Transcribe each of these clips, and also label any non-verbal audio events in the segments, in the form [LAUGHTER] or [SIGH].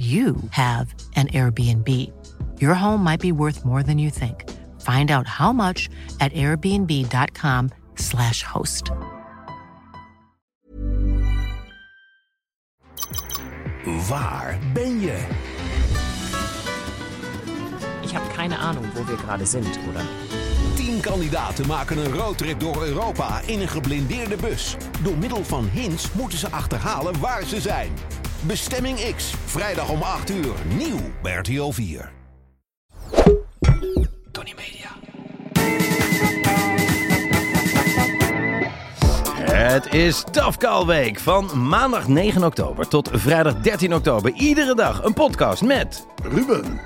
you have an Airbnb. Your home might be worth more than you think. Find out how much at airbnb.com/slash host. Waar ben je? Ich habe keine Ahnung, wo wir gerade sind, oder? Tien kandidaten maken een roadtrip door Europa in een geblindeerde bus. Door middel van hints moeten ze achterhalen waar ze zijn. Bestemming X, vrijdag om 8 uur, nieuw bij RTL 4. Tony Media. Het is Tafkalweek van maandag 9 oktober tot vrijdag 13 oktober. Iedere dag een podcast met Ruben.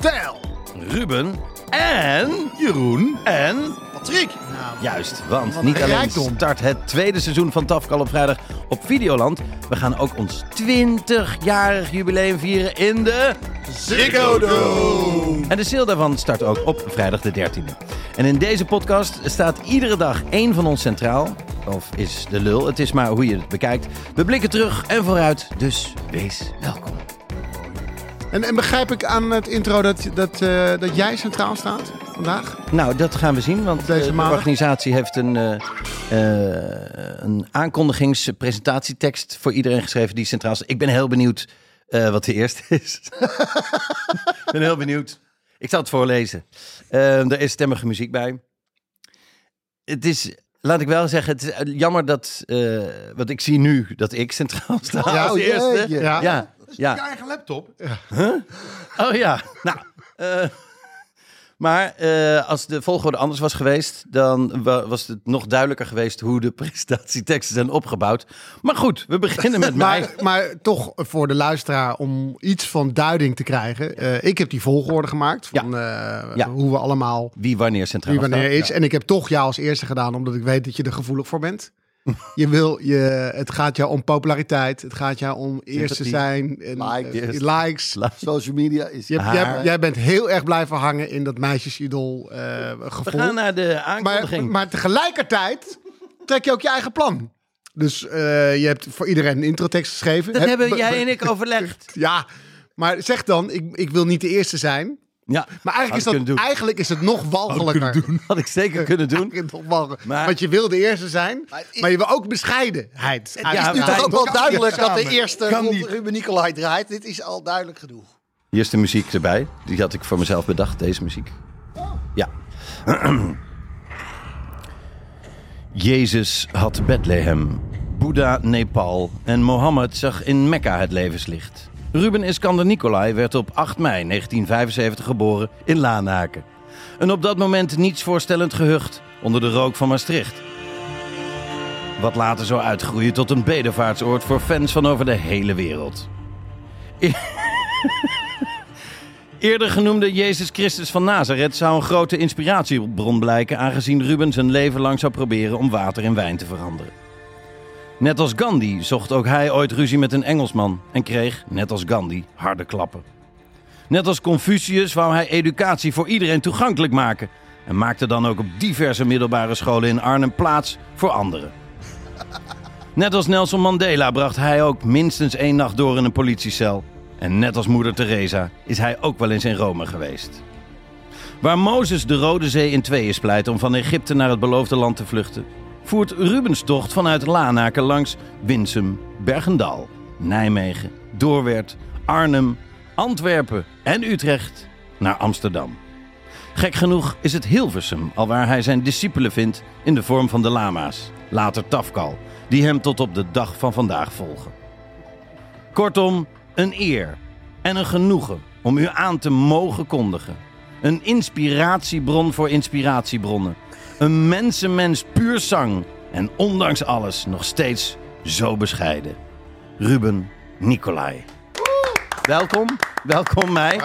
Tel. Ruben en Jeroen. en Patrick. Juist, want Wat niet een alleen rijkdom. start het tweede seizoen van Tafkal op vrijdag op Videoland. We gaan ook ons 20-jarig jubileum vieren in de... Ziggo Dome. En de sale daarvan start ook op vrijdag de 13e. En in deze podcast staat iedere dag één van ons centraal. Of is de lul, het is maar hoe je het bekijkt. We blikken terug en vooruit, dus wees welkom. En, en begrijp ik aan het intro dat, dat, eh, dat jij centraal staat vandaag? Nou, dat gaan we zien, want Deze eh, de organisatie heeft een, eh, eh, een aankondigingspresentatietekst voor iedereen geschreven die centraal staat. Ik ben heel benieuwd wat de eerste is. [LAUGHS] Ik ben heel benieuwd. Ik zal het voorlezen. Er is stemmige muziek bij. Het is, laat ik wel zeggen, het is jammer dat, want ik zie nu dat ik centraal sta Ja, als oh, eerste. Ja, Ja. ja. eigen laptop. Oh ja, nou. Maar eh, als de volgorde anders was geweest, dan wa- was het nog duidelijker geweest hoe de [LAUGHS] presentatieteksten zijn opgebouwd. Maar goed, we beginnen met mij. [LAUGHS] Maar, maar toch voor de luisteraar om iets van duiding te krijgen. eh, ik heb die volgorde gemaakt van eh, Ja. hoe we allemaal Wie wanneer centraal wie wanneer is. En ik heb toch jou als eerste gedaan, omdat ik weet dat je er gevoelig voor bent. [LAUGHS] Je wil, je, het gaat jou om populariteit. Het gaat jou om eerste zijn. En, Likes. eh, likes. Social media is... Je, jij, jij bent heel erg blijven hangen in dat meisjesidol eh We gevoel. gaan naar de maar, aankondiging. maar tegelijkertijd trek je ook je eigen plan. Dus eh, je hebt voor iedereen een introtekst geschreven. dat Heb- hebben be- jij en ik overlegd. [LAUGHS] Ja, maar zeg dan, ik, ik wil niet de eerste zijn. Ja, Maar eigenlijk is, dat, eigenlijk is het nog walgelijker. Had ik zeker [LAUGHS] kunnen doen. Nog. Maar- Want je wil de eerste zijn, Maar je wil ook bescheidenheid. Het Ja, is nu toch ook wel duidelijk dat de eerste rond. Ruben Nicolai draait. Dit is al duidelijk genoeg. Hier is de muziek erbij. Die had ik voor mezelf bedacht, deze muziek. Ja. [CLEARS THROAT] Jezus had Bethlehem, Boeddha Nepal en Mohammed zag in Mekka het levenslicht. Ruben Iskander Nicolai werd op 8 mei 1975 geboren in Laanaken. Een op dat moment niets voorstellend gehucht onder de rook van Maastricht. Wat later zou uitgroeien tot een bedevaartsoord voor fans van over de hele wereld. [LAUGHS] Eerder genoemde Jezus Christus van Nazareth zou een grote inspiratiebron blijken, aangezien Ruben zijn leven lang zou proberen om water in wijn te veranderen. Net als Gandhi zocht ook hij ooit ruzie met een Engelsman en kreeg, net als Gandhi, harde klappen. Net als Confucius wou hij educatie voor iedereen toegankelijk maken en maakte dan ook op diverse middelbare scholen in Arnhem plaats voor anderen. [LAUGHS] Net als Nelson Mandela bracht hij ook minstens één nacht door in een politiecel. En net als moeder Teresa is hij ook wel eens in Rome geweest. Waar Mozes de Rode Zee in tweeën splijt om van Egypte naar het beloofde land te vluchten, voert Rubens tocht vanuit Lanaken langs Winsum, Bergendal, Nijmegen, Doorwerth, Arnhem, Antwerpen en Utrecht naar Amsterdam. Gek genoeg is het Hilversum, alwaar hij zijn discipelen vindt in de vorm van de lama's, later Tafkal, die hem tot op de dag van vandaag volgen. Kortom, een eer en een genoegen om u aan te mogen kondigen. Een inspiratiebron voor inspiratiebronnen. Een mensenmens puur zang en ondanks alles nog steeds zo bescheiden. Ruben Nicolai. Welkom, Welkom mij.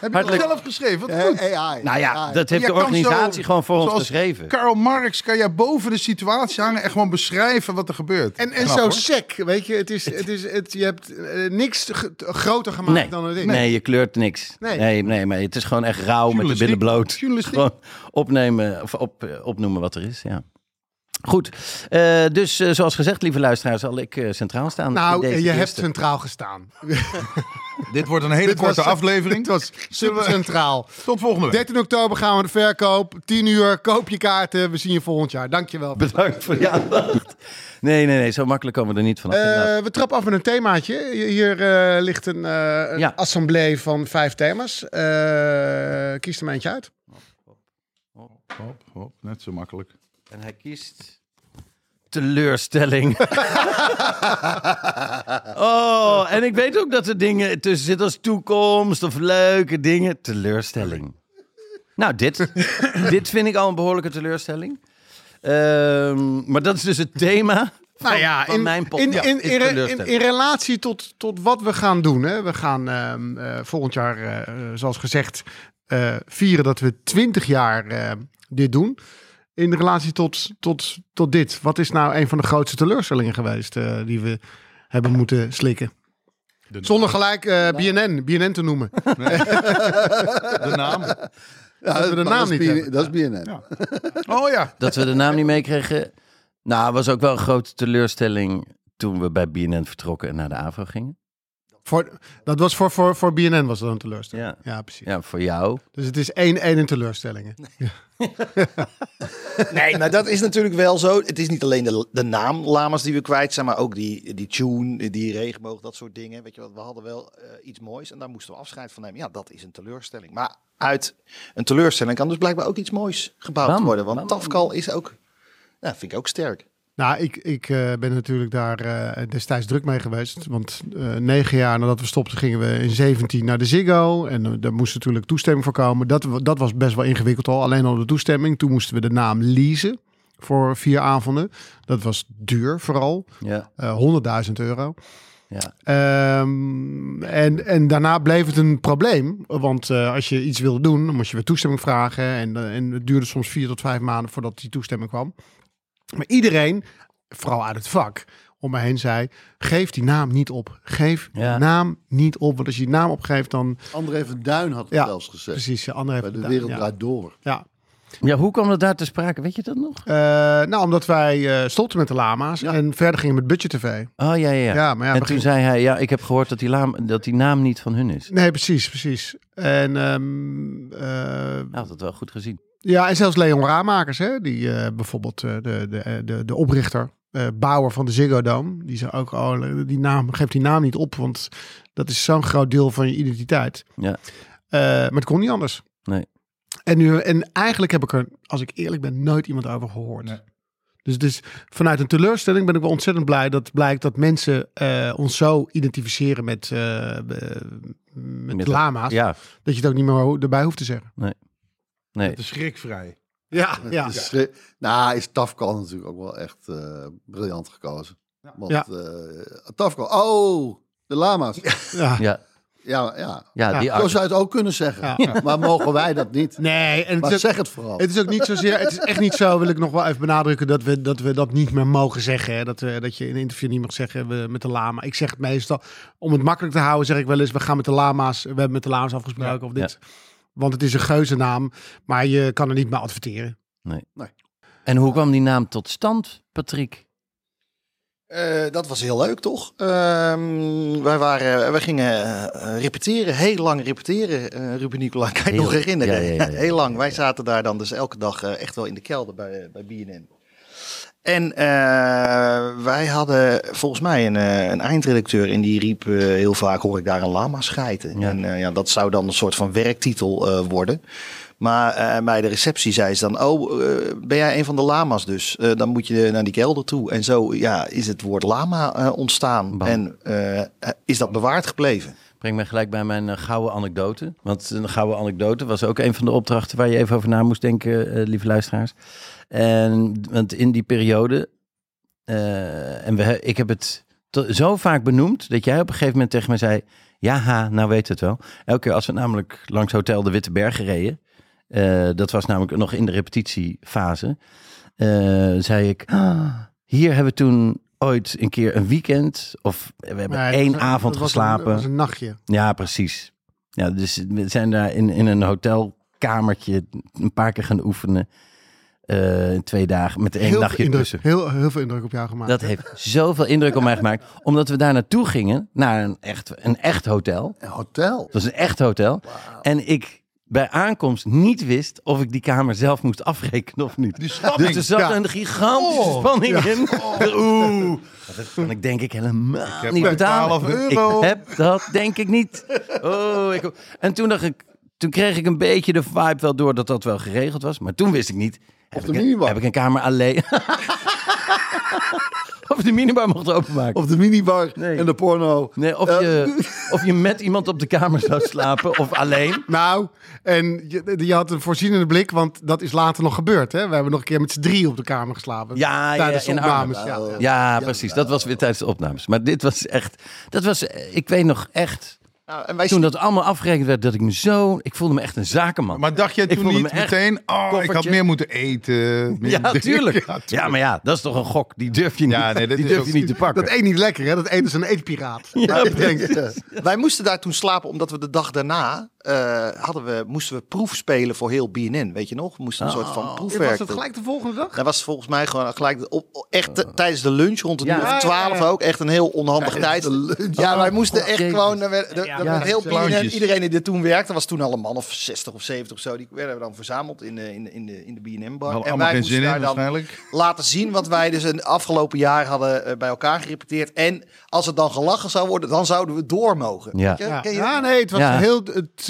Heb je dat zelf geschreven? Wat Eh, goed. AI. Nou ja, AI. dat heeft de organisatie zo- gewoon voor ons geschreven. Karl Marx kan jij boven de situatie hangen en gewoon beschrijven wat er gebeurt. En, en Knap, zo hoor. sec, weet je. Het is, het is, het, je hebt eh, niks groter gemaakt Nee, dan het is. nee, je kleurt niks. Nee. Nee. nee, maar het is gewoon echt rauw met de billen bloot. Gewoon opnemen of op, eh, opnoemen wat er is. Ja. Goed, Eh, dus eh, zoals gezegd, lieve luisteraars, zal ik eh, centraal staan. in Nou, deze je hebt centraal gestaan. [LAUGHS] Dit wordt een hele Dit korte was- aflevering. [LAUGHS] Het was super centraal. Tot volgende week. 13 oktober gaan we de verkoop. 10 uur, koop je kaarten. We zien je volgend jaar. Dankjewel. Bedankt voor je aandacht. Nee, nee, nee, zo makkelijk komen we er niet vanaf. inderdaad. Eh, we trappen af met een themaatje. Hier eh, ligt een, eh, een Ja. assemblee van vijf thema's. Eh, kies er maar eentje uit. Hop, hop, net zo makkelijk. En hij kiest teleurstelling. [LAUGHS] oh, en ik weet ook dat er dingen tussen zitten als toekomst of leuke dingen. Teleurstelling. Nou, dit. [LAUGHS] dit vind ik al een behoorlijke teleurstelling. Ehm, maar dat is dus het thema van, Nou ja, in, mijn in, podcast. in, in, in, relatie tot, tot wat we gaan doen. Hè. We gaan ehm, eh, volgend jaar, eh, eh, zoals gezegd, vieren dat we 20 jaar dit doen. In relatie tot, tot, tot dit. Wat is nou een van de grootste teleurstellingen geweest eh, die we hebben moeten slikken? Zonder gelijk eh, BNN, BNN te noemen. [LAUGHS] De naam. Ja, dat we de naam niet. Dat is BNN. Ja. Oh ja. Dat we de naam niet meekregen. Nou, was ook wel een grote teleurstelling toen we bij BNN vertrokken en naar de AVRO gingen. Voor, dat was voor, voor, voor BNN was dat een teleurstelling. Ja. Ja, precies. Ja, voor jou. Dus het is één één in teleurstellingen. Nee, [LAUGHS] maar dat is natuurlijk wel zo. Het is niet alleen de, de naam Lamas die we kwijt zijn, maar ook die, die tune, die regenboog, dat soort dingen. Weet je wat, we hadden wel eh, iets moois en daar moesten we afscheid van nemen. Ja, dat is een teleurstelling. Maar uit een teleurstelling kan dus blijkbaar ook iets moois gebouwd Bam, worden. Want bam, Tafkal is ook, ja, vind ik ook sterk. Nou, ik, ik eh, ben natuurlijk daar eh, destijds druk mee geweest. Want eh, negen jaar nadat we stopten gingen we in 17 naar de Ziggo. En daar moest natuurlijk toestemming voor komen. Dat, dat was best wel ingewikkeld al. Alleen al de toestemming. Toen moesten we de naam leasen voor vier avonden. Dat was duur vooral. Ja, Eh 100.000 euro. ja. Ehm, en, en daarna bleef het een probleem. Want als je iets wilde doen, dan moest je weer toestemming vragen. En, en het duurde soms vier tot vijf maanden voordat die toestemming kwam. Maar iedereen, vooral uit het vak, om me heen zei... geef die naam niet op. Geef Ja. die naam niet op. Want als je die naam opgeeft, dan... André van Duin had het Ja, zelfs gezegd. Precies, ja, André Bij heeft de wereld draait door. Ja. Ja, hoe kwam dat daar te sprake? Weet je dat nog? Eh, nou, omdat wij eh stopten met de lama's Ja. en verder gingen met budget tv. Oh ja, ja. ja. Ja, maar ja, en toen zei hij, ja, ik heb gehoord dat die, laam, dat die naam niet van hun is. Nee, precies, precies. En eh, Hij had het wel goed gezien. Ja, en zelfs Leon Raamakers, hè, die eh, bijvoorbeeld de, de, de, de oprichter, bouwer van de Ziggo Dome, die zei ook, oh, die naam, geef die naam niet op, want dat is zo'n groot deel van je identiteit. Ja. Maar het kon niet anders. Nee. En, nu, en eigenlijk heb ik er, als ik eerlijk ben, nooit iemand over gehoord. Nee. Dus, dus vanuit een teleurstelling ben ik wel ontzettend blij dat blijkt dat mensen eh, ons zo identificeren met, eh, eh, met, Met- lama's, Ja, dat je het ook niet meer erbij hoeft te zeggen. nee. Het is schrikvrij. Ja, ja. Het is schri- Nou, is Tafkal natuurlijk ook wel echt eh, briljant gekozen. Want Ja. eh, Tafkal, oh, de lama's. ja. Ja, Ja, ja. ja, die Zo zou je het ook kunnen zeggen. Ja. Maar mogen wij dat niet? Nee, en het ook, zeg het vooral. het is ook niet zozeer. Het is echt niet zo, wil ik nog wel even benadrukken, dat we dat, we dat niet meer mogen zeggen. Hè? Dat, we, dat je in een interview niet mag zeggen we, met de lama. Ik zeg het meestal, om het makkelijk te houden, zeg ik wel eens: we gaan met de lama's. We hebben met de lama's afgesproken of dit. Want het is een geuzennaam, maar je kan er niet mee adverteren. En hoe kwam die naam tot stand, Patrick? Eh, dat was heel leuk, toch? Ehm, wij, waren, wij gingen eh, repeteren, heel lang repeteren. eh Ruben Nicola, kan je Heel- nog herinneren? ja, ja, ja, ja. heel lang. Wij zaten daar dan dus elke dag eh, echt wel in de kelder bij, bij BNN. En eh, wij hadden volgens mij een, eh, een eindredacteur en die riep eh, heel vaak hoor ik daar een lama schijten. Ja. En ja, dat zou dan een soort van werktitel worden. Maar bij de receptie zei ze dan, oh, ben jij een van de lama's dus? Dan moet je naar die kelder toe. En zo ja, is het woord lama ontstaan. Bam. En is dat bewaard gebleven. Breng me gelijk bij mijn gouden anekdote. Want een gouden anekdote was ook een van de opdrachten waar je even over na moest denken, lieve luisteraars. En want in die periode, eh, en we, ik heb het zo vaak benoemd dat jij op een gegeven moment tegen mij zei: Ja, ha, nou weet het wel. Elke keer als we namelijk langs Hotel de Witte Bergen reden, eh, dat was namelijk nog in de repetitiefase, eh, zei ik: "Ah, Hier hebben we toen ooit een keer een weekend, of we hebben Nee, één avond dat was een- geslapen. Dat was een nachtje. Ja, precies. Ja, dus we zijn daar in, in een hotelkamertje een paar keer gaan oefenen. Eh, twee dagen met één Heel nachtje indruk, tussen. heel, heel veel indruk op jou gemaakt. Dat hè? heeft zoveel indruk op mij gemaakt. Omdat we daar naartoe gingen, naar een echt, een echt hotel. Een hotel. Dat was een echt hotel. En ik bij aankomst niet wist of ik die kamer zelf moest afrekenen of niet. Dus er zat Ja. een gigantische Oh. spanning in. Oeh, dat kan ik denk ik helemaal heb niet betalen. 12 euro. Ik heb dat denk ik niet. Oh, ik... En toen dacht ik, toen kreeg ik een beetje de vibe wel door dat dat wel geregeld was. Maar toen wist ik niet. Heb, de ik, een, minibar. heb ik een kamer alleen? [LAUGHS] of de minibar mocht openmaken. Of de minibar Nee. en de porno. Nee, of, Eh, je, [LAUGHS] of je met iemand op de kamer zou slapen of alleen. Nou, en je, je had een voorzienende blik, want dat is later nog gebeurd. Hè? We hebben nog een keer met z'n drie op de kamer geslapen. Ja, ja, de opnames. Ja, ja. Ja, precies. Dat was weer tijdens de opnames. Maar dit was echt... Dat was, eh, ik weet nog echt... Nou, en wij Toen dat allemaal afgerekend werd, dat ik me zo... Ik voelde me echt een zakenman. Maar dacht jij toen niet meteen, oh, ik had meer moeten eten. [LAUGHS] meer ja, drinken. tuurlijk. [LAUGHS] Ja, Ja, maar ja, dat is toch een gok. Die durf je niet, Ja, nee, dat die durf ook- je niet te pakken. Dat eet niet lekker, hè? Dat eten is een eetpiraat. [LAUGHS] Ja, denk, Wij moesten daar toen slapen omdat we de dag daarna eh, hadden we, moesten we proef spelen voor heel BNN. Weet je nog? We moesten een soort van was proefwerk dat doen. gelijk de volgende dag? Dat was volgens mij gewoon gelijk de- op, echt tijdens de lunch rond de Ja. uur Ja, of ja, twaalf ja. ook. Echt een heel onhandig tijd. Ja, wij moesten echt Jezus. gewoon... Er werd, er- Ja, er ja, werd heel. BNN, iedereen die er toen werkte, was toen al een man of 60 of 70 of zo. Die werden we dan verzameld in de, in de, in de, in de BNN-bar. Hadden En allemaal wij geen moesten zin in, daar dan waarschijnlijk. laten zien wat wij dus een afgelopen jaar hadden eh, bij elkaar gerepeteerd. En als het dan gelachen zou worden, dan zouden we door mogen. Ja. Ken- Ja, je ja dat? nee, het was Ja. heel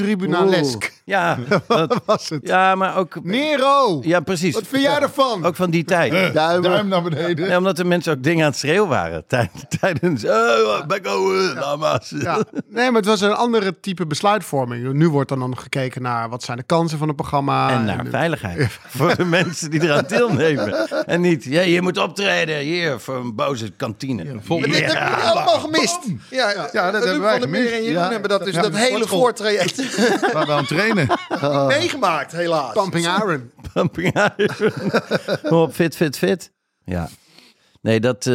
tribunalesk. Ja, [LAUGHS] dat- Was het. ja, maar ook... Nero! Ja, precies. Wat vind jij ervan? Ook van die tijd. [LAUGHS] Duimen. Duim naar beneden. Ja, omdat de mensen ook dingen aan het schreeuwen waren. Tijd- [LAUGHS] Tijdens... Oh, back over, lama's. Ja. Nee, maar het was een andere type besluitvorming. Nu wordt dan, dan gekeken naar wat zijn de kansen van het programma. En naar veiligheid. Voor de mensen die eraan deelnemen. En niet, ja, je moet optreden hier voor een boze kantine. volgende- Dit hebben jullie allemaal gemist. Ja, ja, Ja, dat hebben wij gemist. en Ja. hebben dat dus Ja, dat hele voortraject Waar we aan het trainen. meegemaakt, helaas. Pumping [LAUGHS] Iron. Pumping Iron. [LAUGHS] Op fit, fit, fit. Ja. Nee, dat... eh,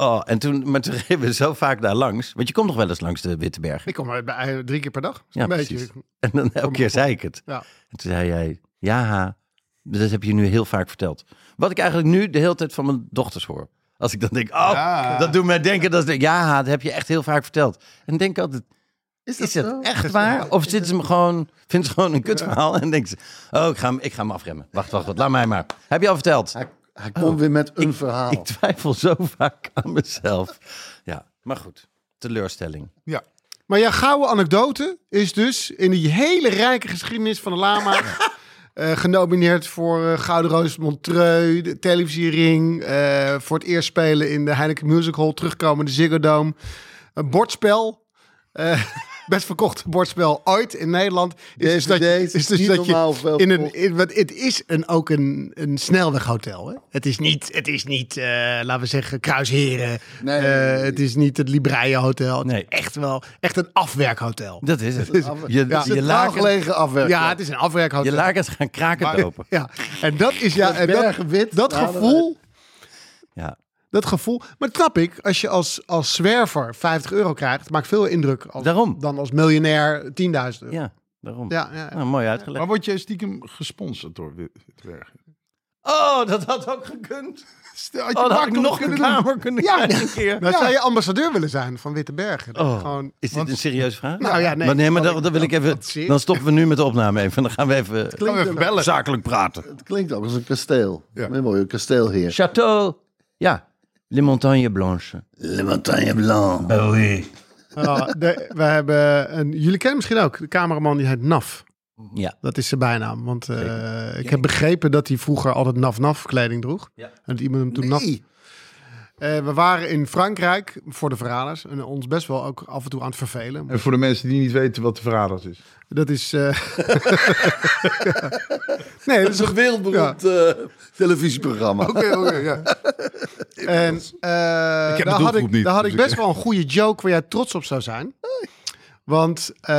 oh, en toen, maar toen reden we zo vaak daar langs. Want je komt nog wel eens langs de Witteberg. Ik kom er bij, drie keer per dag. Ja, een precies. beetje. En dan elke keer zei ik het. Ja. En toen zei jij, ja, dat heb je nu heel vaak verteld. Wat ik eigenlijk nu de hele tijd van mijn dochters hoor. Als ik dan denk, oh, Ja. dat doet mij denken dat ze ja, dat heb je echt heel vaak verteld. En dan denk ik altijd, Is is dat zo? echt waar? Of zitten ze me gewoon, vinden ze gewoon een kutverhaal en denken ze, oh, ik ga, hem- ik ga hem afremmen. Wacht, wacht, wacht, laat mij maar. Heb je al verteld? Hij, hij komt weer met een verhaal. Ik twijfel zo vaak aan mezelf. Ja, maar goed, teleurstelling. Ja. Maar jouw gouden anekdote is dus in die hele rijke geschiedenis van de lama... eh, genomineerd voor eh, Gouden Roos Montreux, de televisiering... eh, voor het eerst spelen in de Heineken Music Hall, terugkomen in de Ziggo Dome. Een bordspel... [LAUGHS] best verkochte bordspel ooit in Nederland. Is dus dat is dus niet dat normaal je veel in een, verkocht. in, want het is een, ook een, een snelweghotel. Hè? Het is niet, het is niet eh, laten we zeggen, Kruisheren. Nee, Eh, nee, nee. het is niet het Libreie Hotel. Het Nee. is echt wel echt een afwerkhotel. Dat is het. Ja. Je, Ja. je, lakens, gelegen afwerken. Ja, het is een afwerkhotel. je lakens gaan kraken Maar- open. Ja, en dat is ja, en dat, dat gevoel, Ja. Dat gevoel. Maar dat snap ik, als je als, als zwerver 50 euro krijgt, maakt veel indruk als, Daarom. dan als miljonair 10.000 euro. Ja, daarom. Ja, ja, ja. Nou, mooi uitgelegd. Maar word je stiekem gesponsord door Wittenberg? Oh, dat had ook gekund. Stel, had je Oh, dan had ik nog een kunnen doen. kamer kunnen Ja. krijgen een keer. Nou, zou je ambassadeur willen zijn van Witte Bergen? Oh, Gewoon, is dit een serieuze vraag? Nou ja, nee. Maar nee, maar dan, wil ik even. Dan stoppen we nu met de opname even. Dan gaan we even Gaan we even bellen. zakelijk praten. Het klinkt ook als een kasteel. Ja. Ja. Een mooie kasteelheer. Château. Ja, Les Montagnes Blanches. Le Montagne Blanc. Ja, de- we hebben een, jullie kennen misschien ook de cameraman die heet Naf. Ja. Dat is zijn bijnaam. Want eh, ik heb begrepen dat hij vroeger altijd Naf-Naf kleding droeg. Ja. En dat iemand hem toen Naf... Eh, we waren in Frankrijk voor de verraders. En ons best wel ook af en toe aan het vervelen. En voor de mensen die niet weten wat de verraders is. Dat is... eh, [LAUGHS] nee, dat is een wereldberoemd eh, televisieprogramma. Oké, oké, ja. [LAUGHS] En eh, daar, had ik, niet, daar had ik dus ik- best wel een goede joke waar jij trots op zou zijn. Want eh,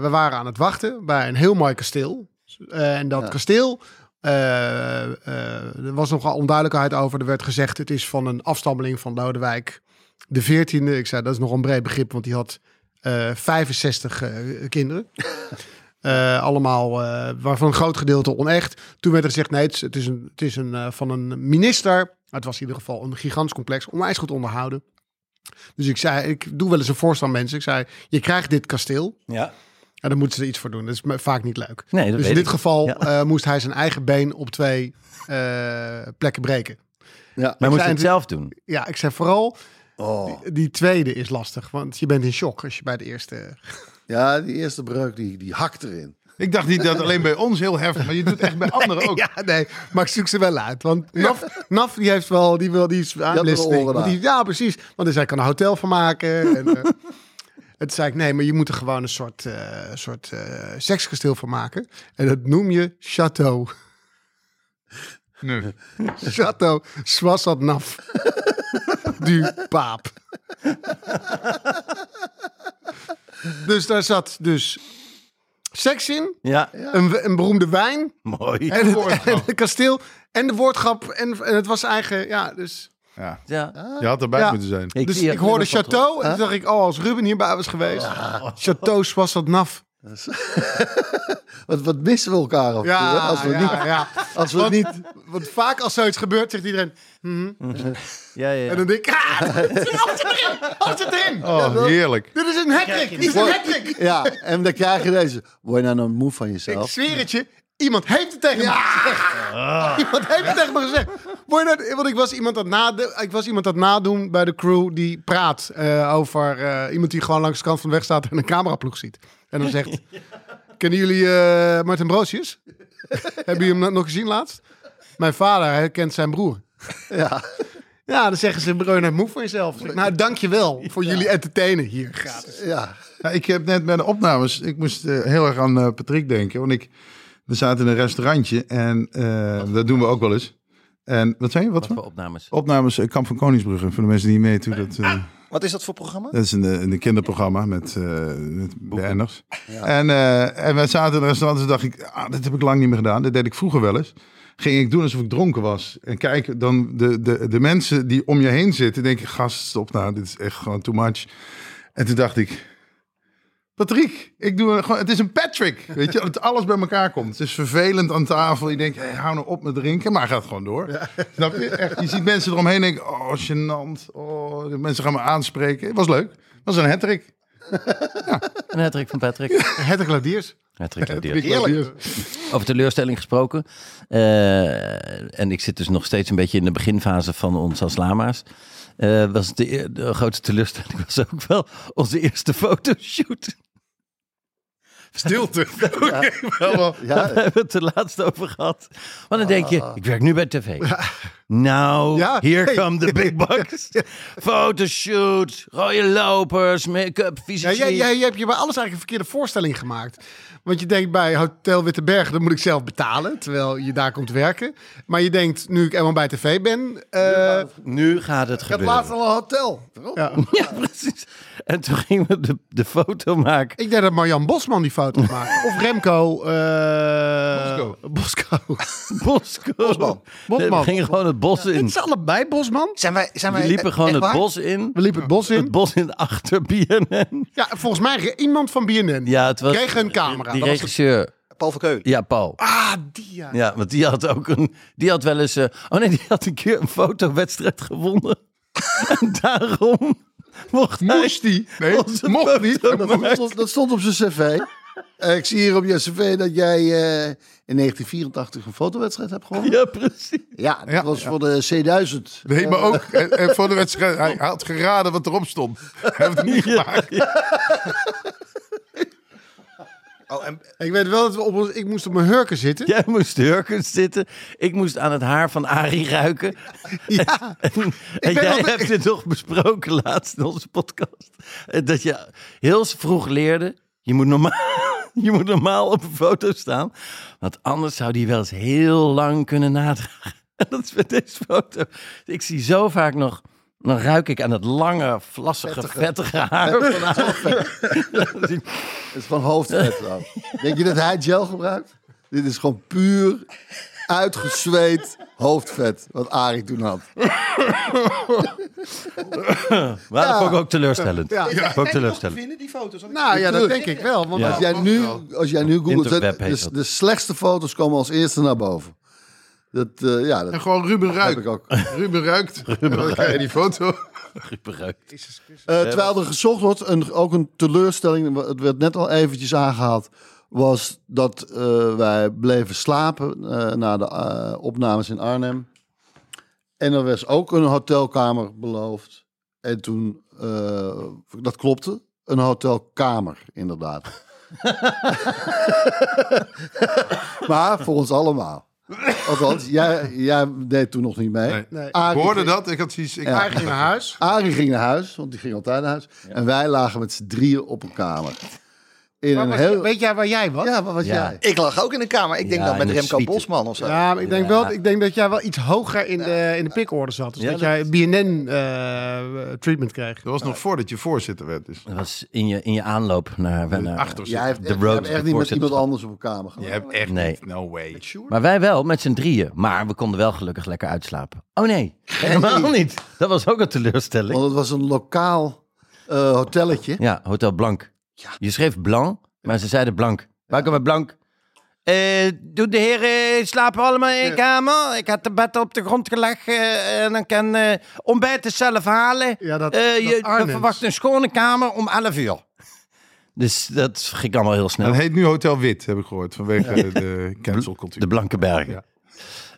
we waren aan het wachten bij een heel mooi kasteel. Eh, en dat Ja. kasteel, eh, eh, er was nogal onduidelijkheid over. Er werd gezegd, het is van een afstammeling van Lodewijk de 14e. Ik zei, dat is nog een breed begrip, want die had eh 65 eh, kinderen. [LAUGHS] Allemaal, waarvan een groot gedeelte onecht. Toen werd er gezegd, nee, het is, een, het is een, van een minister. Het was in ieder geval een gigantisch complex, onwijs goed onderhouden. Dus ik zei, ik doe wel eens een voorstel aan mensen. Ik zei, je krijgt dit kasteel. Ja. En dan moeten ze er iets voor doen. Dat is me- vaak niet leuk. Nee, dat dus in dit ik. geval Ja. eh, moest hij zijn eigen been op twee eh, plekken breken. Ja. Maar Ik moest zei het zelf doen? Ja, ik zei vooral, Oh. die, die tweede is lastig. Want je bent in shock als je bij de eerste... ja, die eerste breuk die, die hakt erin. Ik dacht niet dat alleen bij ons heel heftig, maar je doet het echt bij anderen ook. Ja, nee, maar ik zoek ze wel uit. Want Naf, Naf die heeft wel, die wil, die is aan die, ja, precies. Want dus hij kan een hotel van maken. En, het zei ik, nee, maar je moet er gewoon een soort, eh, soort eh, sekskasteel van maken. En dat noem je Chateau. Nee. [LAUGHS] Chateau Swasat Naf. [LAUGHS] du Paap. [LAUGHS] dus daar zat dus seks in, Ja, een, een beroemde wijn mooi. en het, en het kasteel en de woordgrap. En, en het was eigen, ja, dus... Ja. Ja. Je had erbij Ja. moeten zijn. dus ik hoorde Chateau en toen dacht ik, oh, als Ruben hierbij was geweest. Chateau was dat naf. [LAUGHS] Wat, wat missen we elkaar af hè? Als we ja, niet... ja. Als we Want, niet want vaak als zoiets gebeurt, zegt iedereen... mhm. [LAUGHS] Ja, ja, ja. En dan denk ik, ah, zit erin, alles zit erin. Oh, heerlijk. Dit is een hattrick, dit is een hattrick. ja, en dan krijg je deze. Word je nou nog moe van Ik jezelf? zweer het je, iemand heeft het tegen me gezegd. Iemand heeft het tegen me gezegd. Word je nou- want ik was iemand dat nade, ik was iemand dat nadoen bij de crew die praat eh, over eh, iemand die gewoon langs de kant van de weg staat en een cameraploeg ziet. En dan zegt, [LAUGHS] kennen jullie eh Martin Broosjes? [LAUGHS] Hebben jullie hem nog gezien laatst? Mijn vader, hij kent zijn broer. Ja. Ja, dan zeggen ze, bro, je moe voor jezelf. Zeg, Nou, dankjewel voor jullie entertainen hier gratis. ja. Ja, ik heb net bij de opnames, ik moest heel erg aan Patrick denken. Want ik, we zaten in een restaurantje en eh, dat doen we ook wel eens. En wat zei je? Wat Wat voor? voor opnames? Opnames eh, Kamp van Koningsbrugge. Voor de mensen die weten hoe dat... eh, Wat is dat voor programma? Dat is een, een kinderprogramma met, eh met BN'ers. En, eh, en wij zaten in een restaurant en toen dacht ik, ah, dat heb ik lang niet meer gedaan. Dat deed ik vroeger wel eens. Ging ik doen alsof ik dronken was. En kijk, dan de, de, de mensen die om je heen zitten, denk ik, gast, stop nou, dit is echt gewoon too much. En toen dacht ik, Patrick, ik doe een- gewoon, het is een Patrick. [LAUGHS] Weet je, dat alles bij elkaar komt. Het is vervelend aan tafel. Je denkt, hey, hou nou op met drinken, maar hij gaat gewoon door. [LAUGHS] Snap je? Echt, je ziet mensen eromheen denken, oh, gênant. Oh, de mensen gaan me aanspreken. Het was leuk. Het was een hattrick. [LAUGHS] Een hattrick van Patrick. Het Claudiers. Hattrick Claudier. Heerlijk. Over teleurstelling gesproken. Eh, en ik zit dus nog steeds een beetje in de beginfase van ons als lama's. Eh, was de, eer- de grootste teleurstelling was ook wel onze eerste fotoshoot. Stilte. [LAUGHS] Oké. Ja, Daar hebben we het de laatste over gehad. Want dan denk je, ik werk nu bij tv. Nou, here Hey. come the big [LAUGHS] bucks. Fotoshoot, rode lopers, make-up, Ja, fysiek. jij, jij, jij hebt je bij alles eigenlijk een verkeerde voorstelling gemaakt. Want je denkt bij Hotel Witteberg, dat moet ik zelf betalen, terwijl je daar komt werken. Maar je denkt, nu ik eenmaal bij tv ben, eh, Nu gaat het gebeuren. laatst al een hotel. ja. Ja, [LAUGHS] precies. En toen gingen we de, de foto maken. ik denk dat Marjan Bosman die foto's maakt. [LAUGHS] Of Remco. eh Bosco. Bosco. [LAUGHS] Bosco. Bosman. Nee, we gingen gewoon het bos in. Het is allebei Bosman. Zijn wij, zijn We wij liepen e- gewoon echt het waar? bos in. We liepen het bos in. Het bos in achter BNN. Ja, volgens mij re- iemand van BNN. Ja, het was... Kreeg een camera. Die Dat was regisseur. Paul van Keulen. Ja, Paul. Ah, die ja. Ja, want die had ook een... Die had wel eens... eh, oh nee, die had een keer een fotowedstrijd gewonnen. [LAUGHS] en daarom mocht hij... Moest die? Nee, onze mocht niet. Dat stond, dat stond op zijn cv. Eh, ik zie hier op je cv dat jij eh, in 1984 een fotowedstrijd hebt gewonnen. Ja, precies. Ja, dat Ja. was voor de C1000. Nee, maar ook en, en voor de wedstrijd. Hij had geraden wat erop stond. Hij heeft het niet gemaakt. Oh, en Ik weet wel dat we op ons, ik moest op mijn hurken zitten. Jij moest hurkend zitten. Ik moest aan het haar van Arie ruiken. Ja. [LAUGHS] En, en jij hebt dit nog besproken laatst in onze podcast. Eh, Dat je heel vroeg leerde... Je moet normaal, [LAUGHS] je moet normaal op een foto staan. Want anders zou die wel eens heel lang kunnen nadragen. [LAUGHS] dat is met deze foto. Ik zie zo vaak nog... Dan ruik ik aan het lange, vlassige, vettige haar van [LAUGHS] Arie. Het is gewoon hoofdvet dan. Denk je dat hij gel gebruikt? Dit is gewoon puur uitgezweet hoofdvet. Wat Arie toen had. Maar dat vond ik ook teleurstellend. Ja. Dat vond ik teleurstellend. vinden, die foto's? Nou ja, dat denk ik wel. Want Ja. Als jij nu, als jij nu googelt, Interweb de, heet de, dat. de slechtste foto's komen als eerste naar boven. Dat, eh, ja, dat En gewoon Ruben heb ruikt. ik ook. [LAUGHS] Ruben ruikt. En dan krijg je die foto. [LAUGHS] Gebruikt. Eh, terwijl er gezocht wordt, een, ook een teleurstelling, het werd net al eventjes aangehaald, was dat eh, wij bleven slapen eh, na de opnames in Arnhem. En er was ook een hotelkamer beloofd. En toen, eh, dat klopte, een hotelkamer inderdaad. [LAUGHS] maar voor ons allemaal. Althans, jij, jij deed toen nog niet mee. Nee. Nee. Ik hoorde ging- dat. Ik had zoiets... Ik, Ja. Ging naar huis. Arie ging naar huis, want die ging altijd naar huis. En wij lagen met z'n drieën op een kamer. In Waar een was- heel... Weet jij waar jij was? Ja, waar was Ja. jij? Ik lag ook in de kamer. Ik denk Ja, dan met Remco suite. Bosman of zo. Ja, maar ik denk, Ja. wel, ik denk dat jij wel iets hoger in de, in de pikorde zat. Dus Ja, dat, dat- jij BNN-treatment kreeg. dat was nog voordat je voorzitter werd. Dus. Dat was in je, in je aanloop naar... naar Achter Jij hebt De echt, road echt niet met iemand anders op een kamer Je gelegen. hebt echt Nee. niet. No way. Maar wij wel, met z'n drieën. Maar we konden wel gelukkig lekker uitslapen. Oh nee, helemaal niet. Dat was ook een teleurstelling. Want het was een lokaal eh, hotelletje. Ja, Hotel Blanc. Je schreef Blanc, maar ze zeiden Blanc. Welkom bij Blanc. Eh, doe de heren slapen allemaal in je kamer? Ik had de bed op de grond gelegd eh, en dan kan eh ontbijten zelf halen. Ja, dat, Eh, dat je Arnhems. verwachten een schone kamer om 11 uur. Dus dat ging allemaal heel snel. Dat heet nu Hotel Wit, heb ik gehoord. Vanwege de cancelcultuur. De Blanke Bergen. Ja.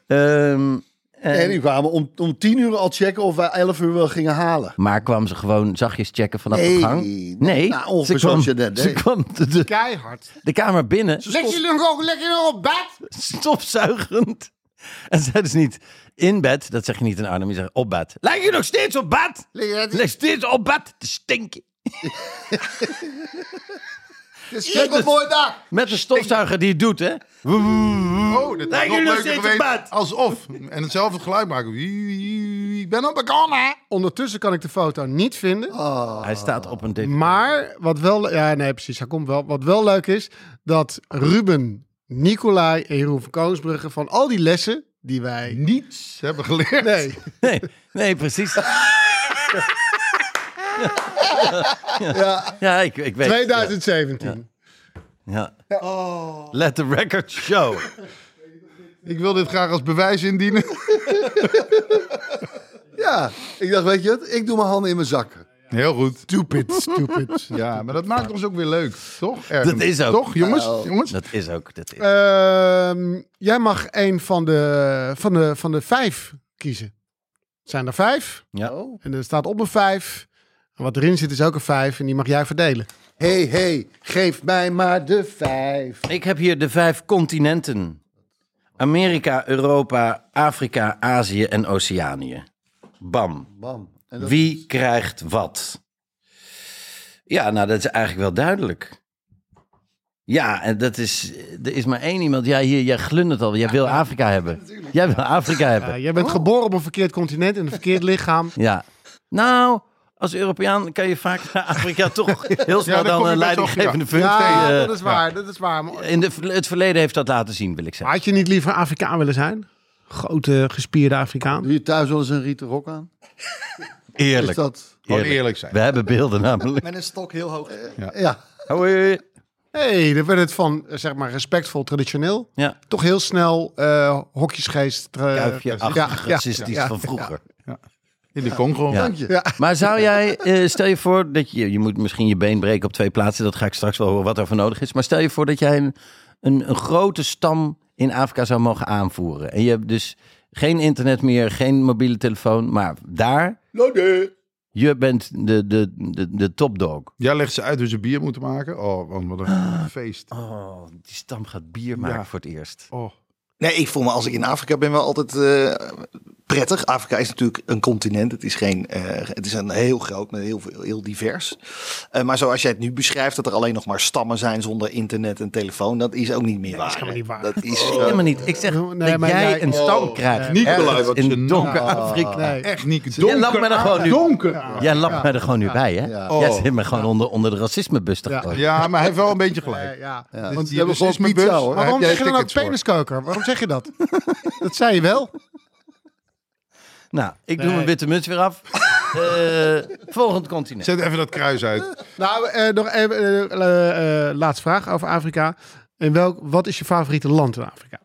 Ehm, en- En die kwamen om, om tien uur al checken of wij elf uur wel gingen halen. maar kwam ze gewoon zachtjes checken vanaf Nee, de gang? Nee, nou, ongeveer ze kwam, zoals je net ze kwam de, de, Keihard. de kamer binnen, Leg jullie nog ook lekker nog op bed? stofzuigend. En zei dus niet in bed, dat zeg je niet in Arnhem, je zegt op bed. Leg je nog steeds op bed? Leg steeds op bed te stinken. [LAUGHS] Het is een mooie dag. Met een stofzuiger die het doet, hè? Oh, dat is nog nog leuker steeds geweest. Alsof. En hetzelfde geluid maken. Ik ben op de kamer. Ondertussen kan ik de foto niet vinden. Hij staat op een dvd. Maar wat wel, ja, nee, precies, hij komt wel. Wat wel leuk is, dat Ruben, Nicolai en Jeroen van Koningsbrugge van al die lessen die wij. Niets hebben geleerd. Nee, Nee, nee, precies. [LAUGHS] Ja, Ja, ik, ik weet. 2017. Ja. Let the record show. Ik wil dit graag als bewijs indienen. ja, ik dacht, weet je wat? Ik doe mijn handen in mijn zakken. Heel goed. Stupid, stupid. Ja, maar dat maakt ons ook weer leuk. Toch? Ergens. Dat is ook. Toch, jongens? Nou. jongens? Dat is ook. Dat is. Ehm, jij mag een van de, van, de, van de vijf kiezen. Het zijn er vijf. Ja. Oh. En er staat op een vijf. En wat erin zit is ook een vijf. En die mag jij verdelen. hey, hey, geef mij maar de vijf. Ik heb hier de vijf continenten: Amerika, Europa, Afrika, Azië en Oceanië. Bam. Bam. En dat- Wie krijgt wat? Ja, nou, dat is eigenlijk wel duidelijk. Ja, en dat is. Er is maar één iemand. Ja, hier, jij glundert al. Jij wil Afrika [LAUGHS] hebben. Jij wil Afrika Ja, hebben. jij bent geboren op een verkeerd continent in een verkeerd lichaam. Ja. Nou, als Europeaan kan je vaak naar Afrika toch [LAUGHS] heel snel dan een wel- leidinggevende ja. functie. Ja, eh, dat is waar. Dat is waar. Maar in de, het verleden heeft dat laten zien, wil ik zeggen. had je niet liever Afrikaan willen zijn? Grote, gespierde Afrikaan. Doe je thuis wel eens een rieten rok aan? Is Eerlijk. dat... Gewoon Eerlijk. eerlijk zijn. We hebben beelden namelijk. Met een stok heel hoog. Ja. Hoi. hey, dan werd het van, eh, zeg maar, respectvol, traditioneel. Ja, Toch heel snel eh hokjesgeest. eh, kuifje ja, ja, racistisch ja, van vroeger. In de Congo. Ja. Dank je. Ja. Maar zou jij, eh, stel je voor dat je, je moet misschien je been breken op twee plaatsen, dat ga ik straks wel horen wat er voor nodig is. Maar stel je voor dat jij een, een, een grote stam in Afrika zou mogen aanvoeren. En je hebt dus geen internet meer, geen mobiele telefoon, maar daar, je bent de, de, de, de topdog. Jij legt ze uit hoe ze bier moeten maken. Oh, want wat een feest. Oh, die stam gaat bier maken Ja. voor het eerst. Oh. Nee, ik voel me als ik in Afrika ben wel altijd eh, prettig. Afrika is natuurlijk een continent. Het is, geen, eh, het is een heel groot, maar heel, veel- heel divers. Eh, maar zoals jij het nu beschrijft, dat er alleen nog maar stammen zijn zonder internet en telefoon, dat is ook niet meer waar. helemaal niet waar. Dat is eh, Helemaal niet. Ik zeg Nee, dat maar jij jij- een stam krijgt. Nicolai, ergens wat in donker Afrika. Nee. Echt niet. Jij lapt me er gewoon nu. Donker. Jij lapt mij er gewoon nu bij, hè? Ja. Jij Oh. zit me gewoon onder, onder de racismebus te Ja. gooien. Ja, maar hij heeft wel een beetje gelijk. Ja. Ja. Want gewoon pizza hoor. daar Waarom zeg je dan ook peniskoker? Waarom zeg je dat? [LAUGHS] dat zei je wel. Nou, ik doe Nee. mijn witte muts weer af. [LAUGHS] Eh, volgend continent. Zet even dat kruis uit. Nou, eh, nog even, eh, eh, eh, laatste vraag over Afrika. En welk, wat is je favoriete land in Afrika?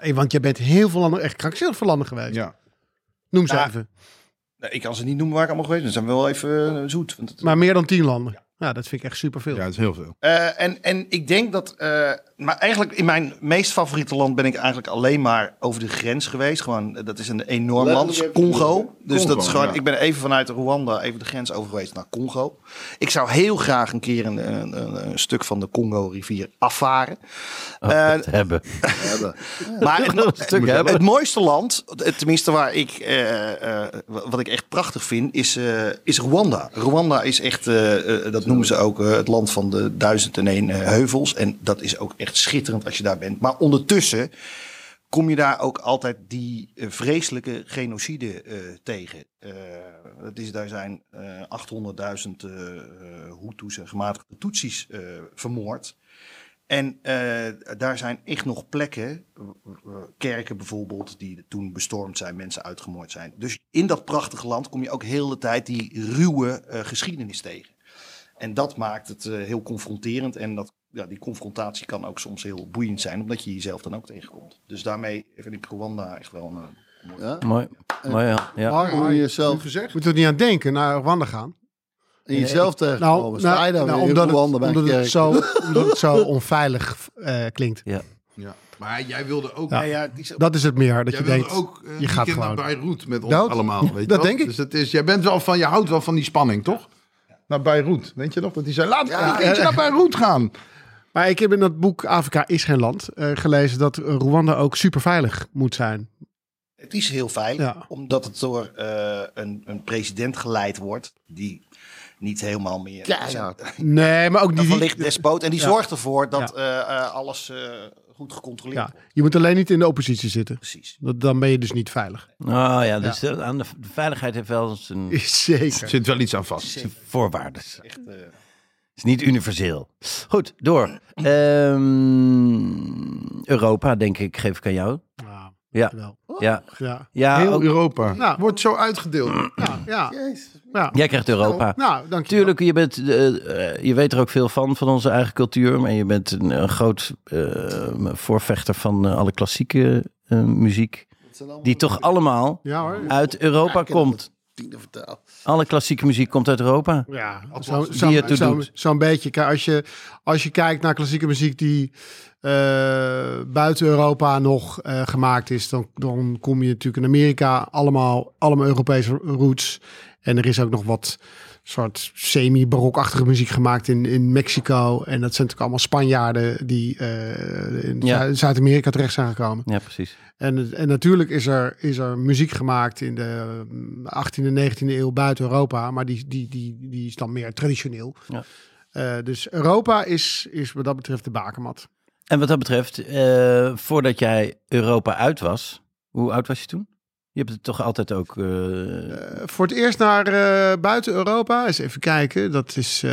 Eh, Want je bent heel veel landen, echt krankzinnig veel landen geweest. Ja. Noem ze Ja. even. Nee, ik kan ze niet noemen waar ik allemaal geweest ben. Ze zijn wel even eh, zoet. Want het- Maar meer dan tien landen. Ja, dat vind ik echt superveel. ja, dat is heel veel. Eh, en, en ik denk dat. eh, maar eigenlijk in mijn meest favoriete land ben ik eigenlijk alleen maar over de grens geweest. Gewoon, eh, dat is een enorm land. Letterlijk Congo. Dus Congo, dat is gewoon. ja. Ik ben even vanuit Rwanda even de grens over geweest naar Congo. Ik zou heel graag een keer een, een, een- een stuk van de Congo-rivier afvaren. Oh, het hebben. hebben. [LAUGHS] Maar [LAUGHS] Een het, stuk hebben. het mooiste land, het- tenminste waar ik, eh, eh, wat ik echt prachtig vind, is, eh, is Rwanda. Rwanda is echt, eh, eh, dat noemen ze ook eh, het land van de duizend en één eh, heuvels. En dat is ook echt schitterend als je daar bent. Maar ondertussen kom je daar ook altijd die eh, vreselijke genocide tegen. Het is, daar zijn eh 800.000 eh, eh, Hutus en gematigde Tutsis vermoord. En daar zijn echt nog plekken, kerken bijvoorbeeld, die toen bestormd zijn, mensen uitgemoord zijn. Dus in dat prachtige land kom je ook heel de tijd die ruwe geschiedenis tegen. En dat maakt het eh, heel confronterend. En dat, ja, die confrontatie kan ook soms heel boeiend zijn, omdat je jezelf dan ook tegenkomt. Dus daarmee vind ik Rwanda echt wel een eh, mooi. Ja? Mooi. Mooi, ja. ja. Maar hoe je jezelf, gezegd. Moeten we er niet aan denken, naar Rwanda gaan? en jezelf tegenkomen. Sta je daar nou, weer in omdat, het, omdat, zo, [LAUGHS] omdat het zo onveilig eh, klinkt. Ja. Maar jij wilde ook... Ja. ja, die Dat is het meer, dat Jij je wilde denkt, ook je gaat gewoon. naar Beirut met ons Dat- allemaal. Weet je dat wel? denk ik. Dus het is, jij bent wel van, je houdt wel van die spanning, toch? Naar Beirut. Weet je nog? Dat hij zei, laten we Ja, een keertje naar Beirut gaan. Maar ik heb in dat boek Afrika is geen land eh, gelezen dat eh, Rwanda ook super veilig moet zijn. Het is heel veilig, Ja. omdat het door eh, een, een president geleid wordt die niet helemaal meer... Keihard. Nee, maar ook niet. verlicht despoot. En die Ja. zorgt ervoor dat eh, eh, alles eh, goed gecontroleerd Ja, wordt. je moet alleen niet in de oppositie zitten. Precies. Dat, dan ben je dus niet veilig. Oh ja, dus de, aan de, de veiligheid heeft wel zijn, Zeker. Er zit wel iets aan vast. voorwaarden. Echt, eh, is niet universeel. Goed, door. Ehm, Europa, denk ik, geef ik aan jou. Ja, Ja, ja. Ja, ja Heel ook- Europa. Nou. Wordt zo uitgedeeld. [CLEARS THROAT] ja, ja. Jezus. ja. jij krijgt Europa. Nou, dank je. Tuurlijk, je, bent, eh, eh, je weet er ook veel van, van onze eigen cultuur. Maar je bent een, een groot eh, voorvechter van alle klassieke eh, muziek. Die toch allemaal Ja hoor. uit Europa komt. Tiende vertaal. Alle klassieke muziek komt uit Europa. Ja, zo, zo, doet. zo'n beetje. Kijk, Als je, als je kijkt naar klassieke muziek die eh, buiten Europa nog eh, gemaakt is, dan, dan kom je natuurlijk in Amerika allemaal, allemaal Europese roots. En er is ook nog wat soort semi-barokachtige muziek gemaakt in, in Mexico. En dat zijn natuurlijk allemaal Spanjaarden die eh, in Ja. Zuid-Amerika terecht zijn gekomen. Ja, precies. En, en natuurlijk is er, is er muziek gemaakt in de mm, 18e en 19e eeuw buiten Europa, maar die, die, die, die is dan meer traditioneel. Ja. Eh, dus Europa is, is wat dat betreft de bakermat. En wat dat betreft, eh, voordat jij Europa uit was, hoe oud was je toen? Je hebt het toch altijd ook... eh, Eh, voor het eerst naar eh, buiten Europa, eens even kijken, dat is eh,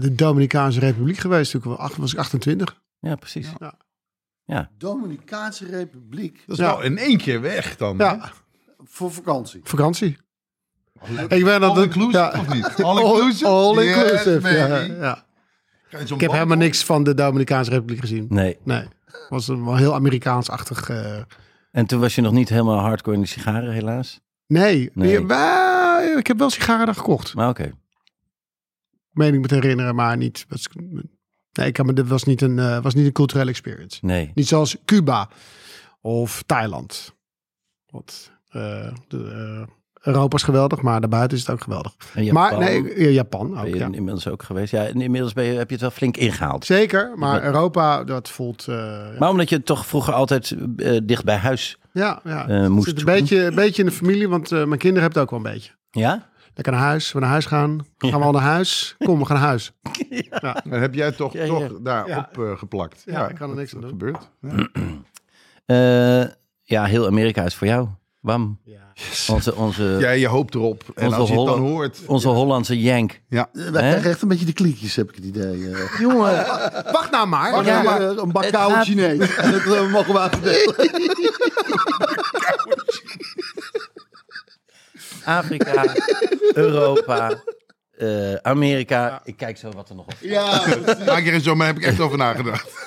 de Dominicaanse Republiek geweest. Toen was- was ik 28. ja, precies. Dominicaanse Republiek. Dat is Ja. wel in één keer weg dan. hè? Ja, Voor vakantie. vakantie. Ik ben dat All inclusive ja. of niet? [LAUGHS] All inclusive? All inclusive, ja, ja. Ik heb helemaal niks van de Dominicaanse Republiek gezien. Nee. Nee, was een wel heel Amerikaans-achtig. Eh, En toen was je nog niet helemaal hardcore in de sigaren, helaas. Nee, ik heb wel sigaren daar gekocht. Maar oké. Meen ik me te herinneren, maar niet. was- Nee, ik kan me, dit was niet een, eh, was niet een culturele experience. Nee. Niet zoals Cuba of Thailand. Wat, eh, de, Europa is geweldig, maar daarbuiten is het ook geweldig. En Japan? Maar nee, ja, Japan ook, Ben je ja. inmiddels ook geweest? Ja, inmiddels ben je, heb je het wel flink ingehaald. Zeker, maar Europa, dat voelt... eh, ja. Maar omdat je toch vroeger altijd eh, dicht bij huis... ja, ja. eh, Het moest zit een beetje, een beetje in de familie, want eh, mijn kinderen hebben het ook wel een beetje. Ja? Lekker naar huis, we naar huis gaan. Gaan we al naar huis? Kom, we gaan naar huis. [LAUGHS] Dan heb jij toch, Ja, ja. toch daarop Ja. eh, geplakt. Ja, ik kan er niks aan doen. gebeurt. Ja. [CLEARS THROAT] Eh, ja, heel Amerika is voor jou. Wam. Onze, onze, Ja, je hoopt erop. En Onze als je het dan hoort... onze Hollandse Yank. Ja, Wij krijgen echt een beetje de kliekjes, heb ik het idee. eh. Jongen, Wacht nou maar. Wacht, Ja, eh, maar- een bak koude gaat- Chinees. [LAUGHS] En dat eh, mogen we uitdelen. Afrika, Europa, eh, Amerika. Ik kijk zo wat er nog op Ja, er zo, maar heb ik echt over nagedacht.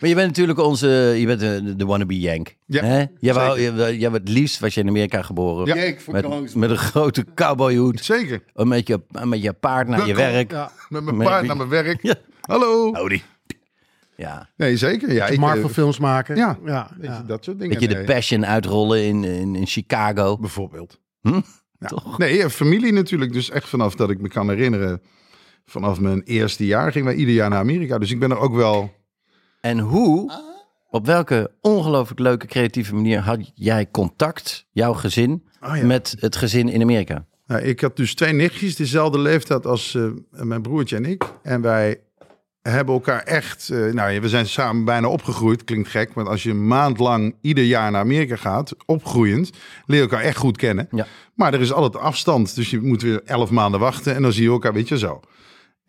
Maar je bent natuurlijk onze, je bent de, de wannabe Yank. Ja, Hè? Jij, wou, jij het liefst was je in Amerika geboren. Ja. Voor Met, met een grote cowboyhoed. Zeker. Met je, met je paard naar je werk. Ja. Met mijn Met paard naar mijn werk. [LAUGHS] Ja. Hallo. Audi. Ja. Nee, zeker. Ja, ik, eh, Marvel films maken. Ja. ja, weet je, ja. dat soort dingen. Dat je de passion uitrollen in, in, in Chicago. Bijvoorbeeld. Hm? Ja. Toch? Nee, eh, familie natuurlijk. Dus echt vanaf dat ik me kan herinneren. Vanaf mijn eerste jaar gingen wij ieder jaar naar Amerika. Dus ik ben er ook wel... En hoe, op welke ongelooflijk leuke creatieve manier had jij contact, jouw gezin, Oh ja. met het gezin in Amerika? Nou, ik had dus twee nichtjes, dezelfde leeftijd als eh, mijn broertje en ik. En wij hebben elkaar echt... eh, nou, ja, we zijn samen bijna opgegroeid. Klinkt gek, maar als je een maand lang ieder jaar naar Amerika gaat, opgroeiend, leer je elkaar echt goed kennen. Ja. Maar er is altijd afstand, dus je moet weer elf maanden wachten en dan zie je elkaar, weet je, zo.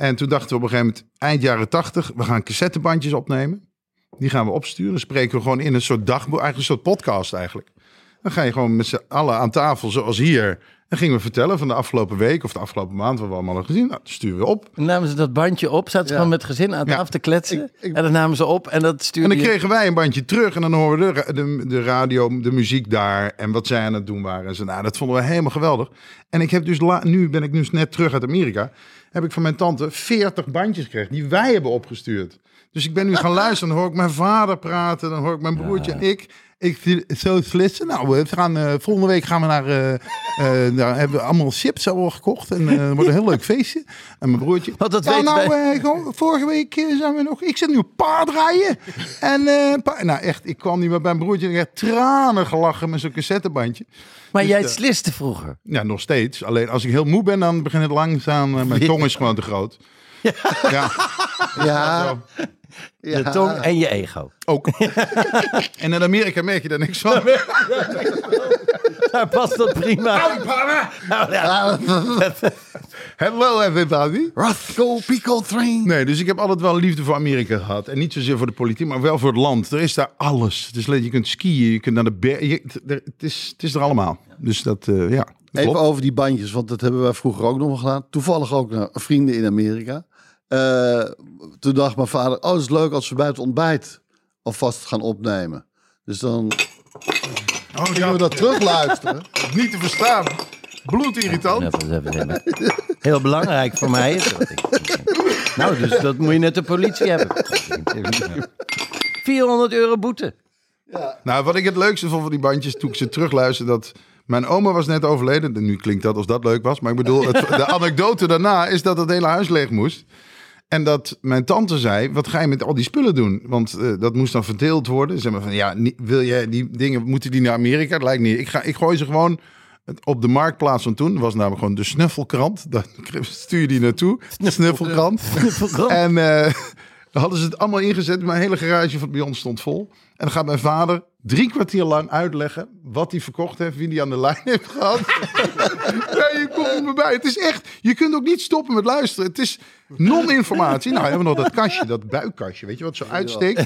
En toen dachten we op een gegeven moment, eind jaren tachtig, we gaan cassettebandjes opnemen. Die gaan we opsturen, spreken we gewoon in een soort dagboek, eigenlijk een soort podcast eigenlijk. Dan ga je gewoon met z'n allen aan tafel, zoals hier. En gingen we vertellen van de afgelopen week of de afgelopen maand, wat we allemaal hebben gezien. Nou, dat sturen we op. Dan namen ze dat bandje op, zaten ze Ja. gewoon met het gezin aan Ja. tafel te kletsen. Ik- ik- En dat namen ze op en dat En stuurde dan je- kregen wij een bandje terug en dan horen we de, de, de radio, de muziek daar en wat zij aan het doen waren. En zo, nou, dat vonden we helemaal geweldig. En ik heb dus, la- nu ben ik dus net terug uit Amerika, heb ik van mijn tante 40 bandjes gekregen die wij hebben opgestuurd. Dus ik ben nu gaan [LAUGHS] luisteren, dan hoor ik mijn vader praten, dan hoor ik mijn broertje en ik. Ik zo slissen. Nou, we gaan, eh, volgende week gaan we naar. daar hebben we allemaal chips al gekocht. En het wordt een heel leuk feestje. En mijn broertje. Want dat ja, weten nou, gewoon, vorige week zijn we nog. Ik zit nu op paardrijden. En pa- nou, echt, ik kwam niet meer bij mijn broertje. En ik heb tranen gelachen met zo'n cassettebandje. Maar Dus, jij sliste vroeger. Ja, nog steeds. Alleen als ik heel moe ben, dan begint het langzaam. mijn tong is gewoon te groot. Ja, Ja, [LAUGHS] zo. De tong en je ego. ook. [LAUGHS] en in Amerika merk je daar niks van. Daar past dat prima. Nou ja, Hello everybody. Rascal Pico Train. Nee, dus ik heb altijd wel liefde voor Amerika gehad. En niet zozeer voor de politiek, maar wel voor het land. Er is daar alles. Dus je kunt skiën, je kunt naar de bergen. Je- Het is, het is er allemaal. Dus dat, eh, ja. Even over die bandjes, want dat hebben wij vroeger ook nog wel gedaan. Toevallig ook naar vrienden in Amerika. Eh, toen dacht mijn vader, oh, het is leuk als we bij het ontbijt alvast gaan opnemen. Dus dan Oh, gingen we dat terugluisteren. [LAUGHS] Niet te verstaan. Bloedirritant. Heel belangrijk voor mij is dat. ik- Nou, dus dat moet je net de politie hebben. 400 euro boete. Nou, wat ik het leukste vond van die bandjes, toen ik ze terugluisterde, dat mijn oma was net overleden. Nu klinkt dat als dat leuk was, maar ik bedoel, het, de anekdote daarna is dat het hele huis leeg moest. En dat mijn tante zei, wat ga je met al die spullen doen? Want eh, dat moest dan verdeeld worden. Zeg maar van, ja, wil jij die dingen, moeten die naar Amerika? Dat lijkt niet. Ik, ga, ik gooi ze gewoon op de marktplaats van toen. Dat was namelijk gewoon de snuffelkrant. Daar [LAUGHS] stuur je die naartoe. Snuffelkrant. [LAUGHS] En eh, dan hadden ze het allemaal ingezet. Mijn hele garage van bij ons stond vol. En dan gaat mijn vader drie kwartier lang uitleggen wat hij verkocht heeft, wie hij aan de lijn heeft gehad. [LAUGHS] ja, je komt er maar bij. Het is echt, je kunt ook niet stoppen met luisteren. Het is non-informatie. Nou, hebben we nog dat kastje, dat buikkastje, weet je wat zo uitsteekt.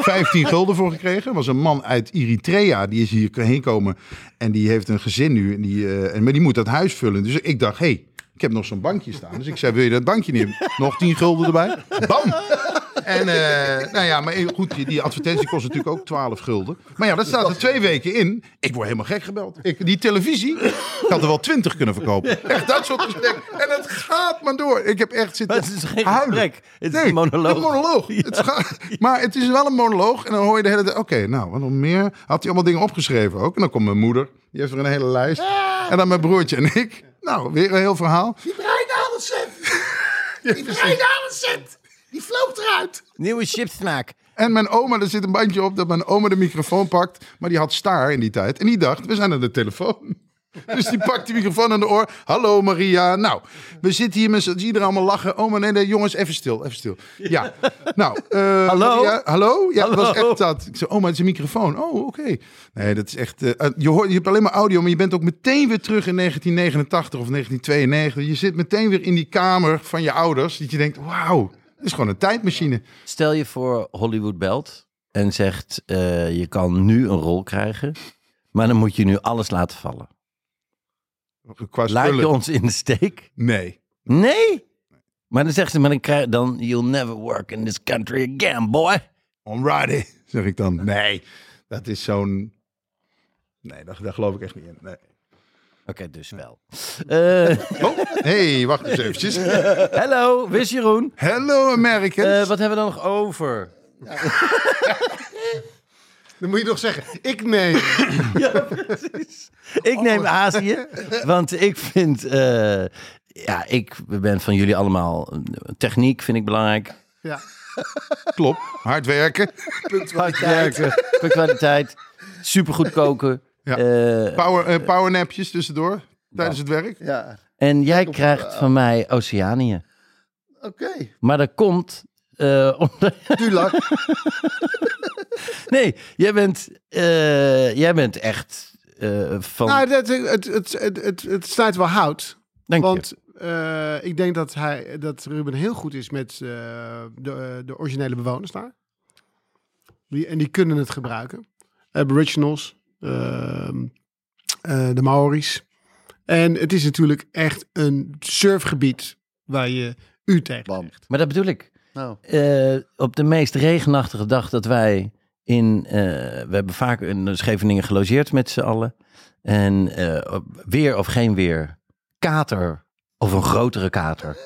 15 gulden voor gekregen. Er was een man uit Eritrea, die is hier heen komen. En die heeft een gezin nu. En die, eh, maar die moet dat huis vullen. Dus ik dacht, hé, hey, ik heb nog zo'n bankje staan. Dus ik zei, wil je dat bankje nemen? Nog 10 gulden erbij. Bam! En eh, nou ja, maar goed, die- die advertentie kost natuurlijk ook 12 gulden. Maar ja, dat staat er twee weken in. Ik word helemaal gek gebeld. Ik, die televisie, ik had er wel 20 kunnen verkopen. Echt dat soort gesprek. En het gaat maar door. Ik heb echt zitten Maar het is geen huilen. gesprek. Het is Nee, een monoloog. Een monoloog. [LAUGHS] Het gaat- maar het is wel een monoloog. En dan hoor je de hele tijd... Oké, nou, wat nog meer? Had hij allemaal dingen opgeschreven ook. En dan komt mijn moeder. Die heeft er een hele lijst. En dan mijn broertje en ik. Nou, weer een heel verhaal. Die cent. Die vloog eruit. Nieuwe chipsmaak. En mijn oma, er zit een bandje op dat mijn oma de microfoon pakt. Maar die had staar in die tijd. En die dacht, we zijn aan de telefoon. [LAUGHS] Dus die pakt die microfoon aan de oor. Hallo Maria. Nou, we zitten hier met er allemaal lachen. Oma, nee, nee, jongens, even stil, even stil. Ja, nou. eh, Hallo? Maria, hallo? Ja, dat was echt dat. Ik zei, oma, het is een microfoon. Oh, oké. Nee, dat is echt... eh, eh, je, hoort, je hebt alleen maar audio, maar je bent ook meteen weer terug in 1989 of 1992. Je zit meteen weer in die kamer van je ouders. Dat je denkt, wauw, het is gewoon een tijdmachine. Stel je voor Hollywood belt en zegt eh, je kan nu een rol krijgen, maar dan moet je nu alles laten vallen. Qua Laat je ons in de steek? Nee. Nee. Maar dan zegt ze, maar dan krijg dan you'll never work in this country again, boy. Alrighty, [LAUGHS] zeg ik dan. Nee, dat is zo'n... Nee, daar, daar geloof ik echt niet in. Nee. Oké, dus wel. [LAUGHS] Oh, hey, wacht eens eventjes. Hallo, wist Jeroen? Hello Americans. Eh, wat hebben we dan nog over? [LAUGHS] Dan moet je toch zeggen, ik neem. [LAUGHS] Ik neem Azië, want ik vind, eh, ja, ik ben van jullie allemaal, techniek vind ik belangrijk. Ja. Klopt, hard werken. Hard werken, kwaliteit, supergoed koken. Ja. Eh, Power, eh, powernapjes tussendoor, tijdens het werk. Ja, en jij krijgt van mij Oceanië. oké. Maar dat komt eh, [LAUGHS] omdat... Nee, jij bent, eh, jij bent echt eh, van... Nou, het, het, het, het, het, snijdt wel hout. Dank je. Want eh, ik denk dat, hij, dat Ruben heel goed is met eh, de, de originele bewoners daar. Die, en die kunnen het gebruiken. Aboriginals, de Maori's. En het is natuurlijk echt een surfgebied waar je u tegen Bam. Maar dat bedoel ik. Nou, Eh, op de meest regenachtige dag dat wij in... eh, we hebben vaak in Scheveningen gelogeerd met z'n allen. En eh, weer of geen weer, kater of een grotere kater.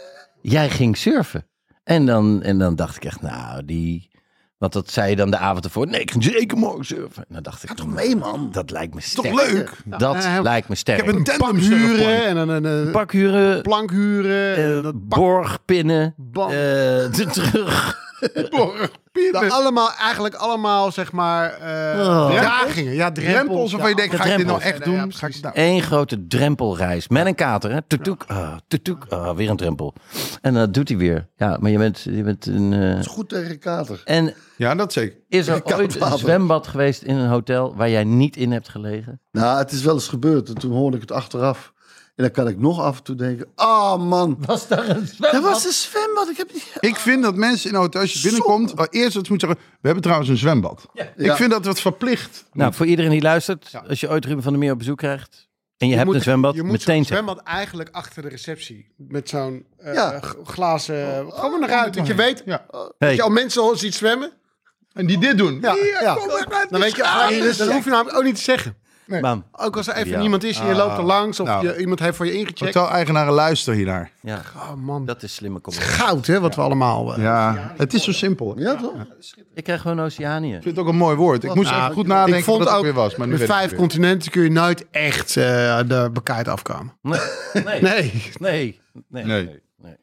Jij ging surfen. En dan, en dan dacht ik echt, nou, die... Want dat zei je dan de avond ervoor. Nee, ik ging zeker morgen surfen. En dan dacht ik, toch mee, man. dat lijkt me Toch sterk. leuk? Dat Ja, lijkt me sterk. Ik heb een Pak tandem huren en een, een pak huren, plank huren. en eh, dat pak, borgpinnen, Bam. eh, de [LAUGHS] terug. [LAUGHS] Nou, allemaal, eigenlijk allemaal, zeg maar, eh Oh. dragingen. Ja, drempels. Of ja, je denkt, ga ik dit nou echt Ja, ja, doen? Ga ik, precies. nou, Eén grote drempelreis met een kater. Hè? Tutuk, ah, tutuk, ah, weer een drempel. En dat doet hij weer. Ja, maar je bent, je bent een... eh, is goed tegen kater. En ja, dat zeker. is er ooit een zwembad geweest in een hotel waar jij niet in hebt gelegen? Nou, het is wel eens gebeurd. En toen hoorde ik het achteraf. En dan kan ik nog af en toe denken... Ah, man. Was daar een Dat zwembad? was een zwembad. Ik heb niet... [LAUGHS] Ik vind dat mensen in een hotel, als je binnenkomt, al eerst wat ze moeten zeggen, we hebben trouwens een zwembad. Ik Ja. vind dat wat verplicht. Nou, voor iedereen die luistert, als je ooit Ruben van der Meer op bezoek krijgt en je, hebt moet- een zwembad, Je moet meteen zo'n zwembad eigenlijk achter de receptie. Met zo'n eh, Ja. g- glazen... Gewoon naar uit. Dat je weet Ja. Hey, dat je al mensen al ziet zwemmen. En die dit doen. Ja, kom maar Dan weet je, dat hoef je namelijk ook niet te zeggen. Bam. Ook als er even Ja. niemand is en je loopt er langs of nou. je, iemand heeft voor je ingecheckt. Hotel-eigenaren, luister hiernaar. Ja, Oh man, dat is slimme communicatie. goud hè, wat we allemaal... eh, Ja, het is zo simpel. Ik Ja, toch? Ik krijg gewoon Oceanië. vind het ook een mooi woord. Ik moest Nou, even goed nadenken ik vond wat het ook, weer was. Maar nu met weet ik vijf continenten kun je nooit echt eh, de bekijkt afkomen. Nee, nee, [LAUGHS] nee, Nee. nee, nee. Nee. nee, nee.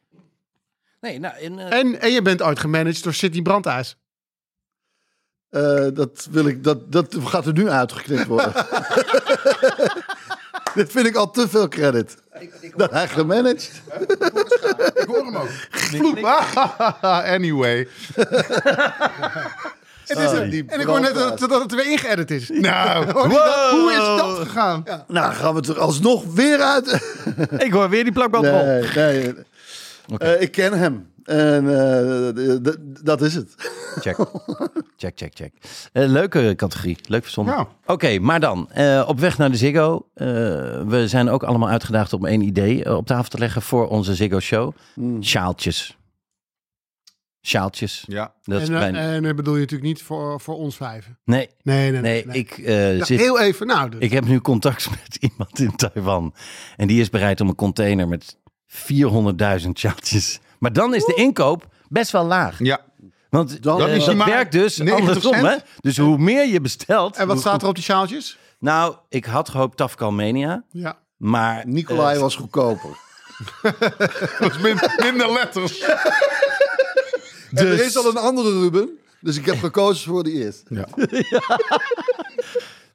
Nee, nou, in, eh, En, en je bent ooit gemanaged door City Brandhuis. Eh, dat, wil ik, dat, dat gaat er nu uitgeknipt worden. [LAUGHS] Dit vind ik al te veel credit. Dat hij gemanaged. Ik hoor hem ook. Vloep. [LAUGHS] anyway. [LAUGHS] Het is Oh, die en ik hoor net dat, het er weer ingeëdit is. Nou, hoe is dat gegaan? Nou, gaan we het er alsnog weer uit. ik hoor weer die plakbandrol. Nee, nee. Eh, ik ken hem. En eh, dat is het. Check. Check, check, check. Eh, leuke categorie. Leuk verzonnen. Ja. Oké, maar dan. eh, op weg naar de Ziggo. Eh, we zijn ook allemaal uitgedaagd om één idee op tafel te leggen voor onze Ziggo Show. Sjaaltjes. sjaaltjes. Ja. Dat is en, mijn... en dat bedoel je natuurlijk niet voor, voor ons vijven. nee, Nee, nee, nee, nee. ik eh, Ja, zit... Heel even, nou. dus- Ik heb nu contact [LAUGHS] met iemand in Taiwan. En die is bereid om een container met 400.000 sjaaltjes. Maar dan is de inkoop best wel laag. Ja. Want Dan eh, is dat maar werkt dus 90 andersom, hè? Dus hoe meer je bestelt... en wat staat er op die sjaaltjes? Nou, ik had gehoopt Tafkalmenia. Ja. Maar Nicolai eh, was goedkoper. [LAUGHS] Min- minder letters. En er dus- is al een andere Ruben. Dus ik heb gekozen voor die eerste. [LAUGHS]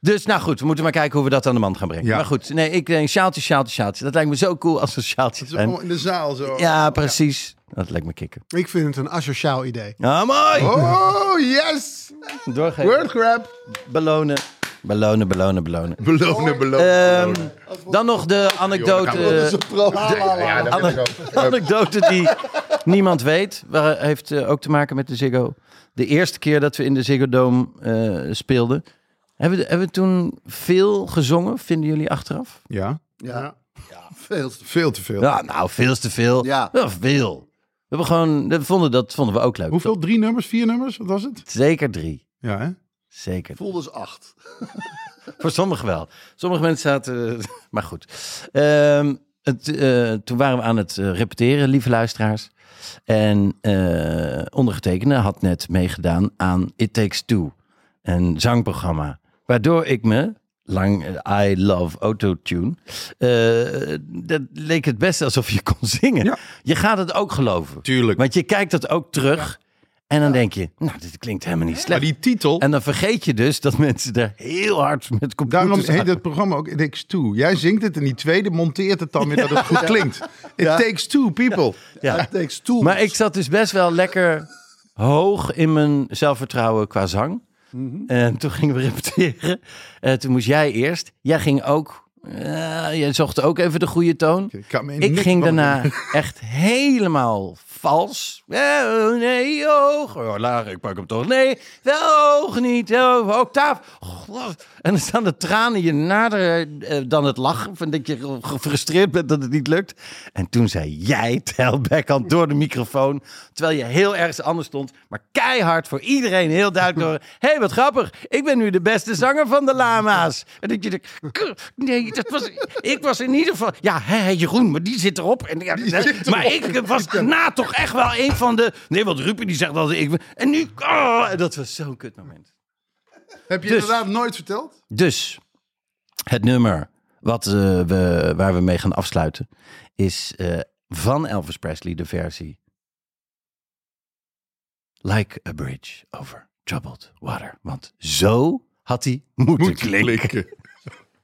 Dus nou goed, we moeten maar kijken hoe we dat aan de man gaan brengen. Ja. Maar goed, nee, ik denk sjaaltje, sjaaltje, sjaaltje. Dat lijkt me zo cool als sjaaltjes Zo zijn. in de zaal zo. Ja, precies. Dat lijkt me kicken. Ik vind het een asociaal idee. Ah, mooi! Oh, yes! Doorgeven. Wordgrab. Belonen. Belonen, belonen, belonen. Belonen, belonen. Ehm, dan nog de anekdote. Ja, dat ik ook. [LAUGHS] anekdote die niemand weet. Waar, heeft eh, ook te maken met de Ziggo. De eerste keer dat we in de Ziggo Dome eh, speelden. Hebben we, hebben we toen veel gezongen, vinden jullie achteraf? Ja, Ja, veel te veel te veel. Ja, nou, veel te veel. Ja. Wel veel. We hebben gewoon, we vonden, dat vonden we ook leuk. Hoeveel? Drie nummers? Vier nummers? Wat was het? Zeker drie. Ja, hè? Zeker. voelde als acht. [LAUGHS] Voor sommigen wel. Sommige mensen zaten. [LAUGHS] Maar goed. Ehm, het, eh, toen waren we aan het eh, repeteren, lieve luisteraars. En eh ondergetekende had net meegedaan aan It Takes Two, een zangprogramma. Waardoor ik me, lang I love autotune, eh dat leek het best alsof je kon zingen. Ja. Je gaat het ook geloven. Tuurlijk. Want je kijkt dat ook terug. En dan denk je, nou, dit klinkt helemaal niet Maar slecht. die titel, En dan vergeet je dus dat mensen er heel hard met computers daarom heet het programma ook It Takes Two. Jij zingt het en die tweede monteert het dan weer dat het goed klinkt. It Ja. takes two people. Ja. Het takes tools. Maar ik zat dus best wel lekker hoog in mijn zelfvertrouwen qua zang. En toen gingen we repeteren. Eh, toen moest jij eerst. Jij ging ook. eh, jij zocht ook even de goede toon. Ik, ging daarna echt helemaal vals. Nee, hoog. Oh, laag, ik pak hem toch. Nee, wel hoog niet. Oh, octaaf. Oh, en dan staan de tranen je nader eh, dan het lachen. Van dat je gefrustreerd bent dat het niet lukt. En toen zei jij, tel backhand door de microfoon. Terwijl je heel ergens anders stond. Maar keihard voor iedereen heel duidelijk door. [LAUGHS] Hé, hey, wat grappig. Ik ben nu de beste zanger van de lama's. En dat je denkt, "K- nee, dat was, ik was in ieder geval... Ja, hè, Jeroen, maar die zit erop. En, ja, maar ik was na toch echt wel een van de... Nee, want Rupen die zegt altijd... Ik ben, en nu... Oh, dat was zo'n kut moment. Heb je Dus- inderdaad nooit verteld? Dus het nummer wat, eh, we, waar we mee gaan afsluiten is eh, van Elvis Presley de versie Like a Bridge Over Troubled Water. Want zo had hij moeten, Moet klinken. klinken.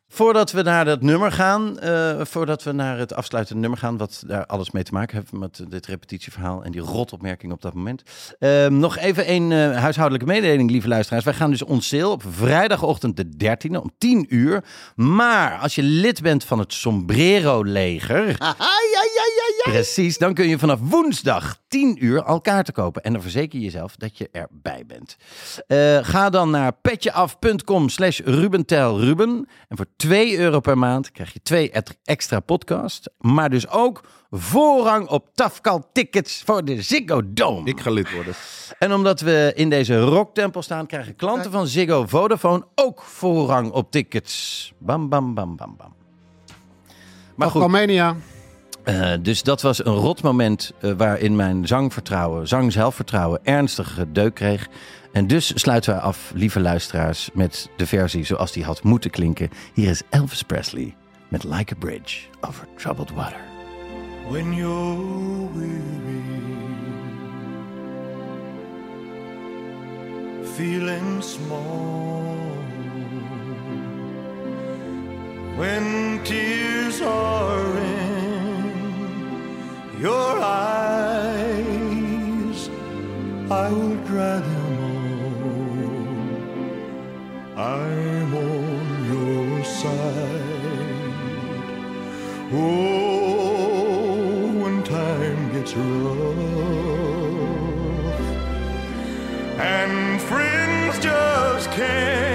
Voordat we naar dat nummer gaan, eh, voordat we naar het afsluitende nummer gaan, wat daar alles mee te maken heeft met dit repetitieverhaal en die rotopmerking op dat moment. Ehm, nog even een eh, huishoudelijke mededeling, lieve luisteraars. Wij gaan dus ons sale op vrijdagochtend de 13e om 10 uur. Maar als je lid bent van het Sombrero-leger. [LAUGHS] Precies, dan kun je vanaf woensdag 10 uur al kaarten kopen. En dan verzeker je jezelf dat je erbij bent. Eh, ga dan naar petjeaf.com slash rubentelruben. En voor 2 euro per maand krijg je twee extra podcasts. Maar dus ook voorrang op Tafkal tickets voor de Ziggo Dome. Ik ga lid worden. En omdat we in deze rocktempel staan, krijgen klanten van Ziggo Vodafone ook voorrang op tickets. Bam, bam, bam, bam, bam. Maar goed. Eh, dus dat was een rot moment eh, waarin mijn zangvertrouwen, zangzelfvertrouwen ernstig deuk kreeg. En dus sluiten we af, lieve luisteraars, met de versie zoals die had moeten klinken. Hier is Elvis Presley met Like a Bridge Over Troubled Water. when you're weary, feeling small, when tears are in your eyes, I will dry them all. I'm on your side. Oh, when time gets rough and friends just can't